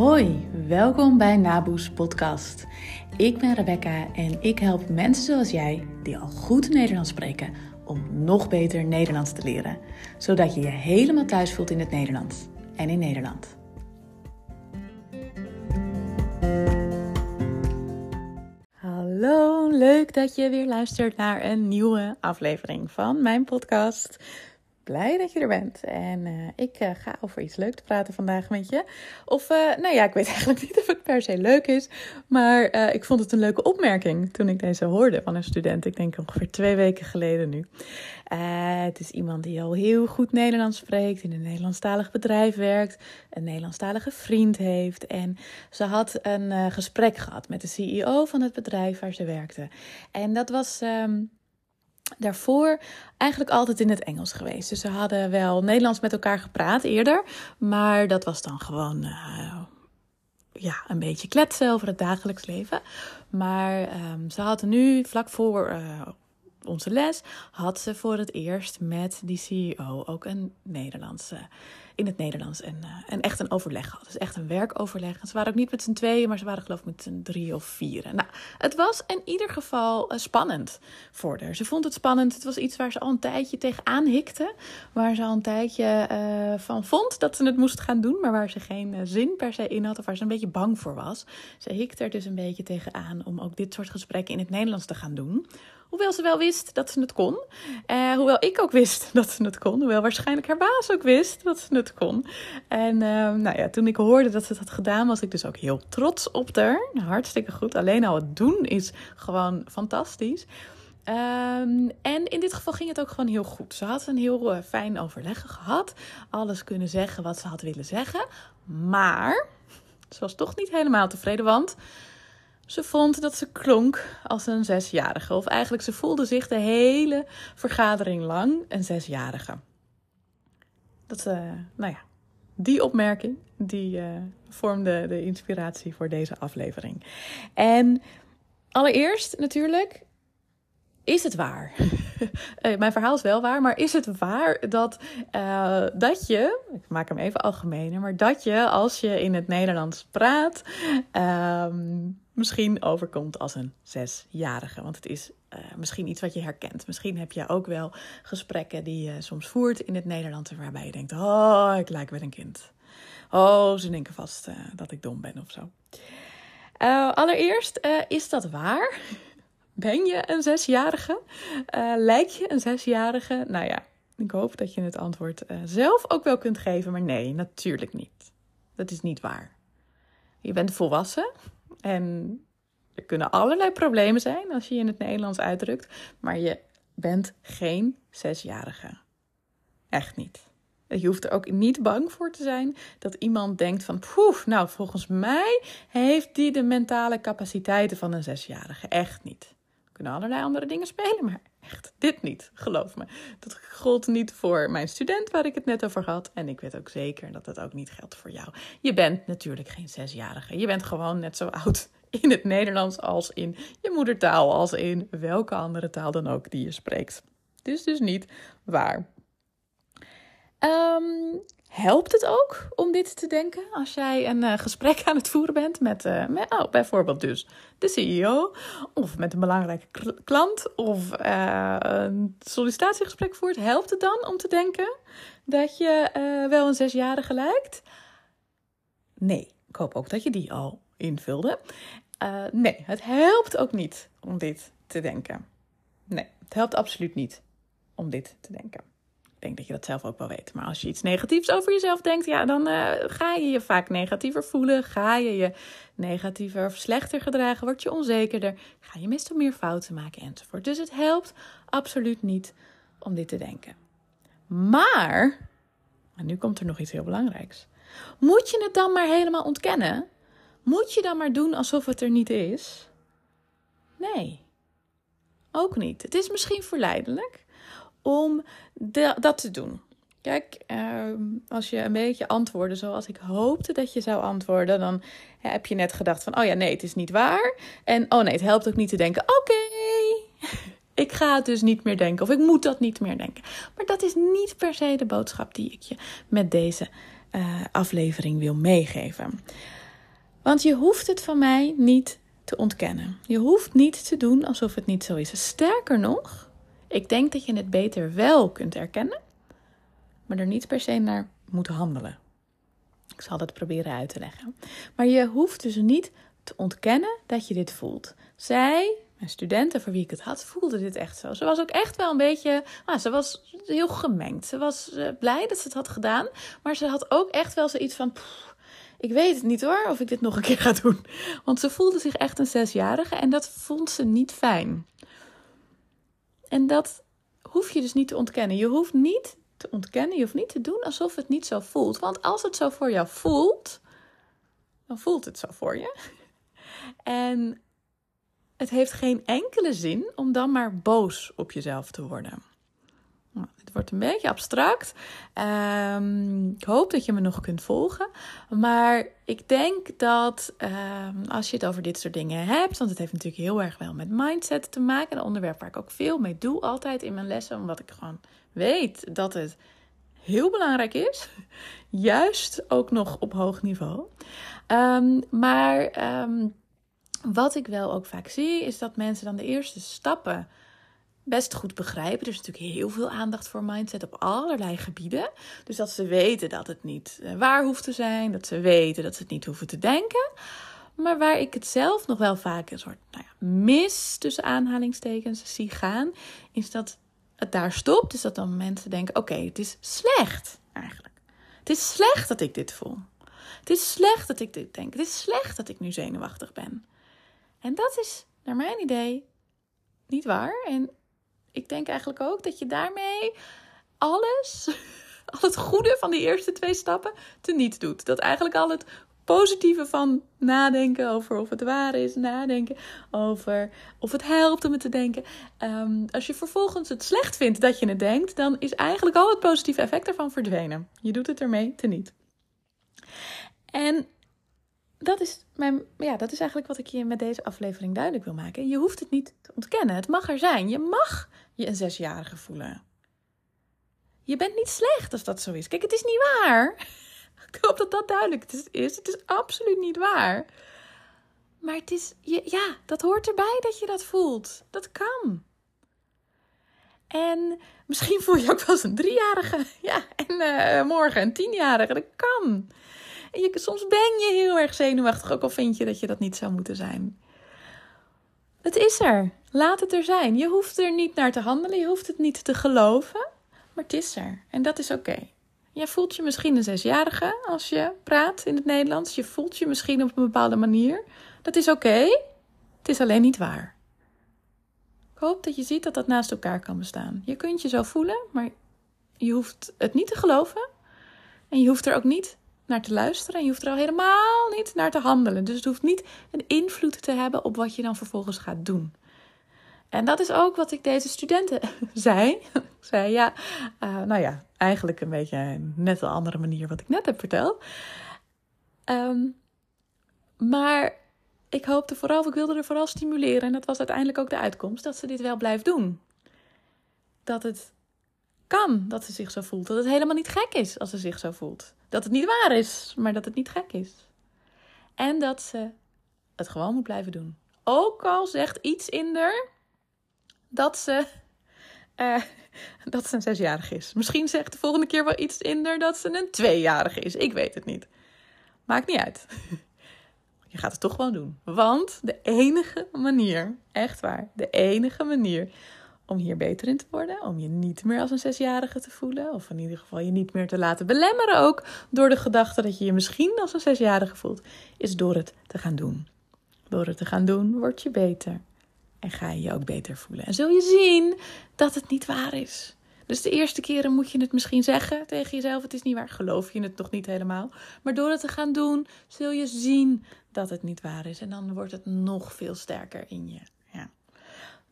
Hoi, welkom bij Naboes Podcast. Ik ben Rebecca en ik help mensen zoals jij, die al goed Nederlands spreken, om nog beter Nederlands te leren. Zodat je je helemaal thuis voelt in het Nederlands en in Nederland. Hallo, leuk dat je weer luistert naar een nieuwe aflevering van mijn podcast blij dat je er bent. En uh, ik uh, ga over iets leuks praten vandaag met je. Of, uh, nou ja, ik weet eigenlijk niet of het per se leuk is. Maar ik vond het een leuke opmerking toen ik deze hoorde van een student. Ik denk ongeveer twee weken geleden nu. het is iemand die al heel goed Nederlands spreekt, in een Nederlandstalig bedrijf werkt, een Nederlandstalige vriend heeft. En ze had een gesprek gehad met de CEO van het bedrijf waar ze werkte. En dat was. Um, daarvoor eigenlijk altijd in het Engels geweest. Dus ze hadden wel Nederlands met elkaar gepraat eerder, maar dat was dan gewoon uh, ja, een beetje kletsen over het dagelijks leven. Maar um, ze hadden nu vlak voor uh, onze les had ze voor het eerst met die CEO ook een Nederlandse in het Nederlands en, uh, en echt een overleg gehad. Dus echt een werkoverleg. Ze waren ook niet met z'n tweeën, maar ze waren geloof ik met z'n drie of vier. Nou, het was in ieder geval uh, spannend voor haar. Ze vond het spannend. Het was iets waar ze al een tijdje tegenaan hikte. Waar ze al een tijdje uh, van vond dat ze het moest gaan doen, maar waar ze geen zin per se in had of waar ze een beetje bang voor was. Ze hikte er dus een beetje tegenaan om ook dit soort gesprekken in het Nederlands te gaan doen. Hoewel ze wel wist dat ze het kon. Hoewel ik ook wist dat ze het kon. Hoewel waarschijnlijk haar baas ook wist dat ze het kon. En uh, nou ja, toen ik hoorde dat ze het had gedaan, was ik dus ook heel trots op haar. Hartstikke goed. Alleen al het doen is gewoon fantastisch. Um, en in dit geval ging het ook gewoon heel goed. Ze had een heel uh, fijn overleg gehad. Alles kunnen zeggen wat ze had willen zeggen. Maar ze was toch niet helemaal tevreden, want ze vond dat ze klonk als een zesjarige. Of eigenlijk, ze voelde zich de hele vergadering lang een zesjarige. Dat, uh, nou ja, die opmerking, die uh, vormde de inspiratie voor deze aflevering. En allereerst natuurlijk, is het waar? Eh, mijn verhaal is wel waar, maar is het waar dat, dat je, ik maak hem even algemener, maar dat je als je in het Nederlands praat, um, misschien overkomt als een zesjarige. Want het is uh, misschien iets wat je herkent. Misschien heb je ook wel gesprekken die je soms voert in het Nederlands waarbij je denkt: Oh, ik lijk wel een kind. Oh, ze denken vast uh, dat ik dom ben of zo. Uh, allereerst, is dat waar? Ben je een zesjarige? lijk je een zesjarige? Nou ja, ik hoop dat je het antwoord zelf ook wel kunt geven, maar nee, natuurlijk niet. Dat is niet waar. Je bent volwassen. En er kunnen allerlei problemen zijn als je je in het Nederlands uitdrukt, maar je bent geen zesjarige. Echt niet. Je hoeft er ook niet bang voor te zijn dat iemand denkt van, poef, nou volgens mij heeft die de mentale capaciteiten van een zesjarige. Echt niet. Kunnen allerlei andere dingen spelen, maar echt dit niet, geloof me. Dat gold niet voor mijn student waar ik het net over had. En ik weet ook zeker dat dat ook niet geldt voor jou. Je bent natuurlijk geen zesjarige. Je bent gewoon net zo oud in het Nederlands als in je moedertaal, als in welke andere taal dan ook die je spreekt. Is dus niet waar. Um, helpt het ook om dit te denken als jij een uh, gesprek aan het voeren bent met, met oh, bijvoorbeeld dus de CEO of met een belangrijke klant of uh, een sollicitatiegesprek voert? Helpt het dan om te denken dat je wel een zesjarige lijkt? Nee, ik hoop ook dat je die al invulde. nee, het helpt ook niet om dit te denken. Nee, het helpt absoluut niet om dit te denken. Denk dat je dat zelf ook wel weet. Maar als je iets negatiefs over jezelf denkt, ja, dan uh, ga je je vaak negatiever voelen. Ga je je negatiever of slechter gedragen. Word je onzekerder. Ga je meestal meer fouten maken enzovoort. Dus het helpt absoluut niet om dit te denken. Maar, en nu komt er nog iets heel belangrijks. Moet je het dan maar helemaal ontkennen? Moet je dan maar doen alsof het er niet is? Nee, ook niet. Het is misschien verleidelijk om dat te doen. Kijk, ehm, als je een beetje antwoordde zoals ik hoopte dat je zou antwoorden, dan heb je net gedacht van, oh ja, nee, het is niet waar. En oh nee, het helpt ook niet te denken, oké, ik ga het dus niet meer denken of ik moet dat niet meer denken. Maar dat is niet per se de boodschap die ik je met deze uh, aflevering wil meegeven. Want je hoeft het van mij niet te ontkennen. Je hoeft niet te doen alsof het niet zo is. Sterker nog, ik denk dat je het beter wel kunt erkennen, maar er niet per se naar moet handelen. Ik zal dat proberen uit te leggen. Maar je hoeft dus niet te ontkennen dat je dit voelt. Zij, mijn studenten voor wie ik het had, voelde dit echt zo. Ze was ook echt wel een beetje, nou, ze was heel gemengd. Ze was uh, blij dat ze het had gedaan, maar ze had ook echt wel zoiets van, ik weet het niet hoor, of ik dit nog een keer ga doen. Want ze voelde zich echt een zesjarige en dat vond ze niet fijn. En dat hoef je dus niet te ontkennen. Je hoeft niet te ontkennen, je hoeft niet te doen alsof het niet zo voelt. Want als het zo voor jou voelt, dan voelt het zo voor je. En het heeft geen enkele zin om dan maar boos op jezelf te worden. Nou, het wordt een beetje abstract. Um, ik hoop dat je me nog kunt volgen. Maar ik denk dat um, als je het over dit soort dingen hebt, want het heeft natuurlijk heel erg wel met mindset te maken, een onderwerp waar ik ook veel mee doe, altijd in mijn lessen, omdat ik gewoon weet dat het heel belangrijk is. Juist ook nog op hoog niveau. Um, maar wat ik wel ook vaak zie, is dat mensen dan de eerste stappen best goed begrijpen. Er is natuurlijk heel veel aandacht voor mindset op allerlei gebieden. Dus dat ze weten dat het niet eh, waar hoeft te zijn, dat ze weten dat ze het niet hoeven te denken. Maar waar ik het zelf nog wel vaak een soort nou ja, mis tussen aanhalingstekens zie gaan, is dat het daar stopt. Dus dat dan mensen denken: oké, het is slecht eigenlijk. Het is slecht dat ik dit voel. Het is slecht dat ik dit denk. Het is slecht dat ik nu zenuwachtig ben. En dat is, naar mijn idee, niet waar. En ik denk eigenlijk ook dat je daarmee alles, al het goede van die eerste twee stappen, teniet doet. Dat eigenlijk al het positieve van nadenken over of het waar is, nadenken over of het helpt om het te denken. Um, als je vervolgens het slecht vindt dat je het denkt, dan is eigenlijk al het positieve effect ervan verdwenen. Je doet het ermee teniet. En dat is, mijn, ja, dat is eigenlijk wat ik je met deze aflevering duidelijk wil maken. Je hoeft het niet te ontkennen. Het mag er zijn. Je mag je een zesjarige voelen. Je bent niet slecht als dat zo is. Kijk, het is niet waar. Ik hoop dat dat duidelijk is. Het is absoluut niet waar. Maar het is, ja, dat hoort erbij dat je dat voelt. Dat kan. En misschien voel je ook wel eens een driejarige. Ja, en uh, morgen een tienjarige. Dat kan. Je, soms ben je heel erg zenuwachtig, ook al vind je dat je dat niet zou moeten zijn. Het is er. Laat het er zijn. Je hoeft er niet naar te handelen, je hoeft het niet te geloven, maar het is er. En dat is oké. Jij voelt je misschien een zesjarige als je praat in het Nederlands. Je voelt je misschien op een bepaalde manier. Dat is oké. Het is alleen niet waar. Ik hoop dat je ziet dat dat naast elkaar kan bestaan. Je kunt je zo voelen, maar je hoeft het niet te geloven. En je hoeft er ook niet naar te luisteren. En je hoeft er al helemaal niet naar te handelen. Dus het hoeft niet een invloed te hebben op wat je dan vervolgens gaat doen. En dat is ook wat ik deze studenten zei. zei ja, uh, nou ja, eigenlijk een beetje net een andere manier wat ik net heb verteld. Um, maar ik hoopte vooral, ik wilde er vooral stimuleren. En dat was uiteindelijk ook de uitkomst, dat ze dit wel blijft doen. Dat het kan dat ze zich zo voelt. Dat het helemaal niet gek is als ze zich zo voelt. Dat het niet waar is, maar dat het niet gek is. En dat ze het gewoon moet blijven doen. Ook al zegt iets in dat ze, uh, dat ze een zesjarige is. Misschien zegt de volgende keer wel iets in er dat ze een tweejarige is. Ik weet het niet. Maakt niet uit. Je gaat het toch gewoon doen. Want de enige manier, echt waar, de enige manier om hier beter in te worden. Om je niet meer als een zesjarige te voelen. Of in ieder geval je niet meer te laten belemmeren ook door de gedachte dat je je misschien als een zesjarige voelt. Is door het te gaan doen. Door het te gaan doen word je beter. En ga je je ook beter voelen. En zul je zien dat het niet waar is. Dus de eerste keren moet je het misschien zeggen tegen jezelf: het is niet waar. Geloof je het nog niet helemaal. Maar door het te gaan doen, zul je zien dat het niet waar is. En dan wordt het nog veel sterker in je.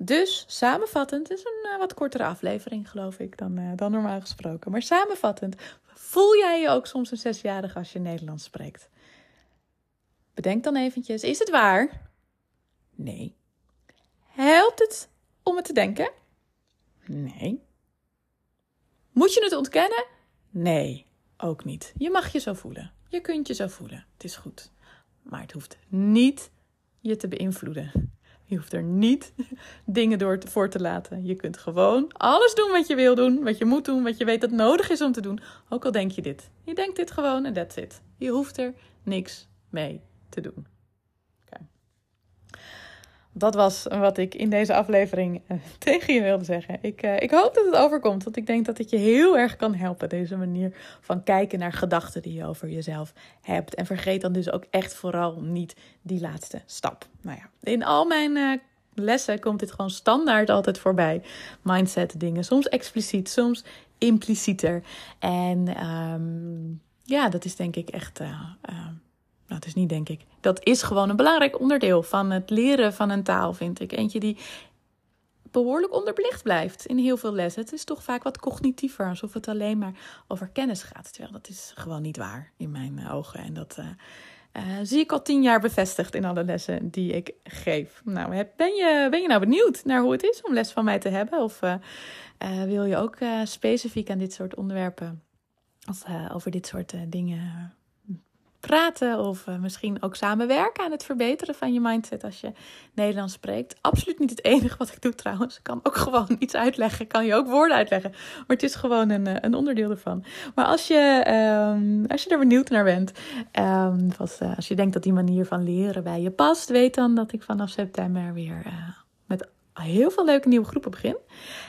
Dus samenvattend, het is een uh, wat kortere aflevering, geloof ik, dan, uh, dan normaal gesproken. Maar samenvattend, voel jij je ook soms een zesjarige als je Nederlands spreekt? Bedenk dan eventjes, is het waar? Nee. Helpt het om het te denken? Nee. Moet je het ontkennen? Nee, ook niet. Je mag je zo voelen. Je kunt je zo voelen. Het is goed. Maar het hoeft niet je te beïnvloeden. Je hoeft er niet dingen door te, voor te laten. Je kunt gewoon alles doen wat je wil doen, wat je moet doen, wat je weet dat nodig is om te doen. Ook al denk je dit. Je denkt dit gewoon en that's it. Je hoeft er niks mee te doen dat was wat ik in deze aflevering uh, tegen je wilde zeggen. Ik, uh, ik hoop dat het overkomt, want ik denk dat het je heel erg kan helpen. Deze manier van kijken naar gedachten die je over jezelf hebt. En vergeet dan dus ook echt vooral niet die laatste stap. Nou ja, in al mijn uh, lessen komt dit gewoon standaard altijd voorbij. Mindset dingen, soms expliciet, soms implicieter. En um, ja, dat is denk ik echt nou, het is niet denk ik. Dat is gewoon een belangrijk onderdeel van het leren van een taal, vind ik. Eentje die behoorlijk onderbelicht blijft in heel veel lessen. Het is toch vaak wat cognitiever, alsof het alleen maar over kennis gaat. Terwijl dat is gewoon niet waar in mijn ogen. En dat uh, uh, zie ik al tien jaar bevestigd in alle lessen die ik geef. Nou, ben je, ben je nou benieuwd naar hoe het is om les van mij te hebben? Of wil je ook specifiek aan dit soort onderwerpen of over dit soort dingen praten of uh, misschien ook samenwerken aan het verbeteren van je mindset als je Nederlands spreekt. Absoluut niet het enige wat ik doe trouwens. Ik kan ook gewoon iets uitleggen, kan je ook woorden uitleggen. Maar het is gewoon een, eh, een onderdeel ervan. Maar als je, um, als je er benieuwd naar bent, was, uh, als je denkt dat die manier van leren bij je past, weet dan dat ik vanaf september weer met heel veel leuke nieuwe groepen begin.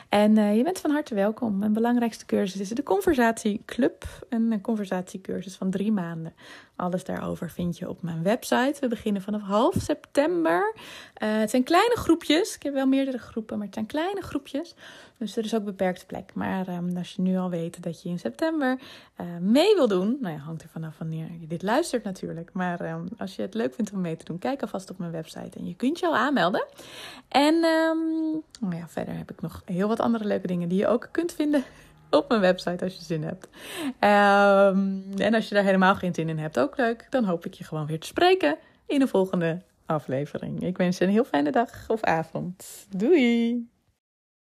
En uh, je bent van harte welkom. Mijn belangrijkste cursus is de Conversatieclub. Een conversatiecursus van drie maanden. Alles daarover vind je op mijn website. We beginnen vanaf half september. Uh, het zijn kleine groepjes. Ik heb wel meerdere groepen, maar het zijn kleine groepjes. Dus er is ook beperkte plek. Maar um, als je nu al weet dat je in september uh, mee wil doen. Nou ja, hangt er vanaf wanneer je dit luistert natuurlijk. Maar um, als je het leuk vindt om mee te doen, kijk alvast op mijn website. En je kunt je al aanmelden. En um, nou ja, verder heb ik nog heel wat andere leuke dingen die je ook kunt vinden op mijn website als je zin hebt. En als je daar helemaal geen zin in hebt, ook leuk. Dan hoop ik je gewoon weer te spreken in de volgende aflevering. Ik wens je een heel fijne dag of avond. Doei!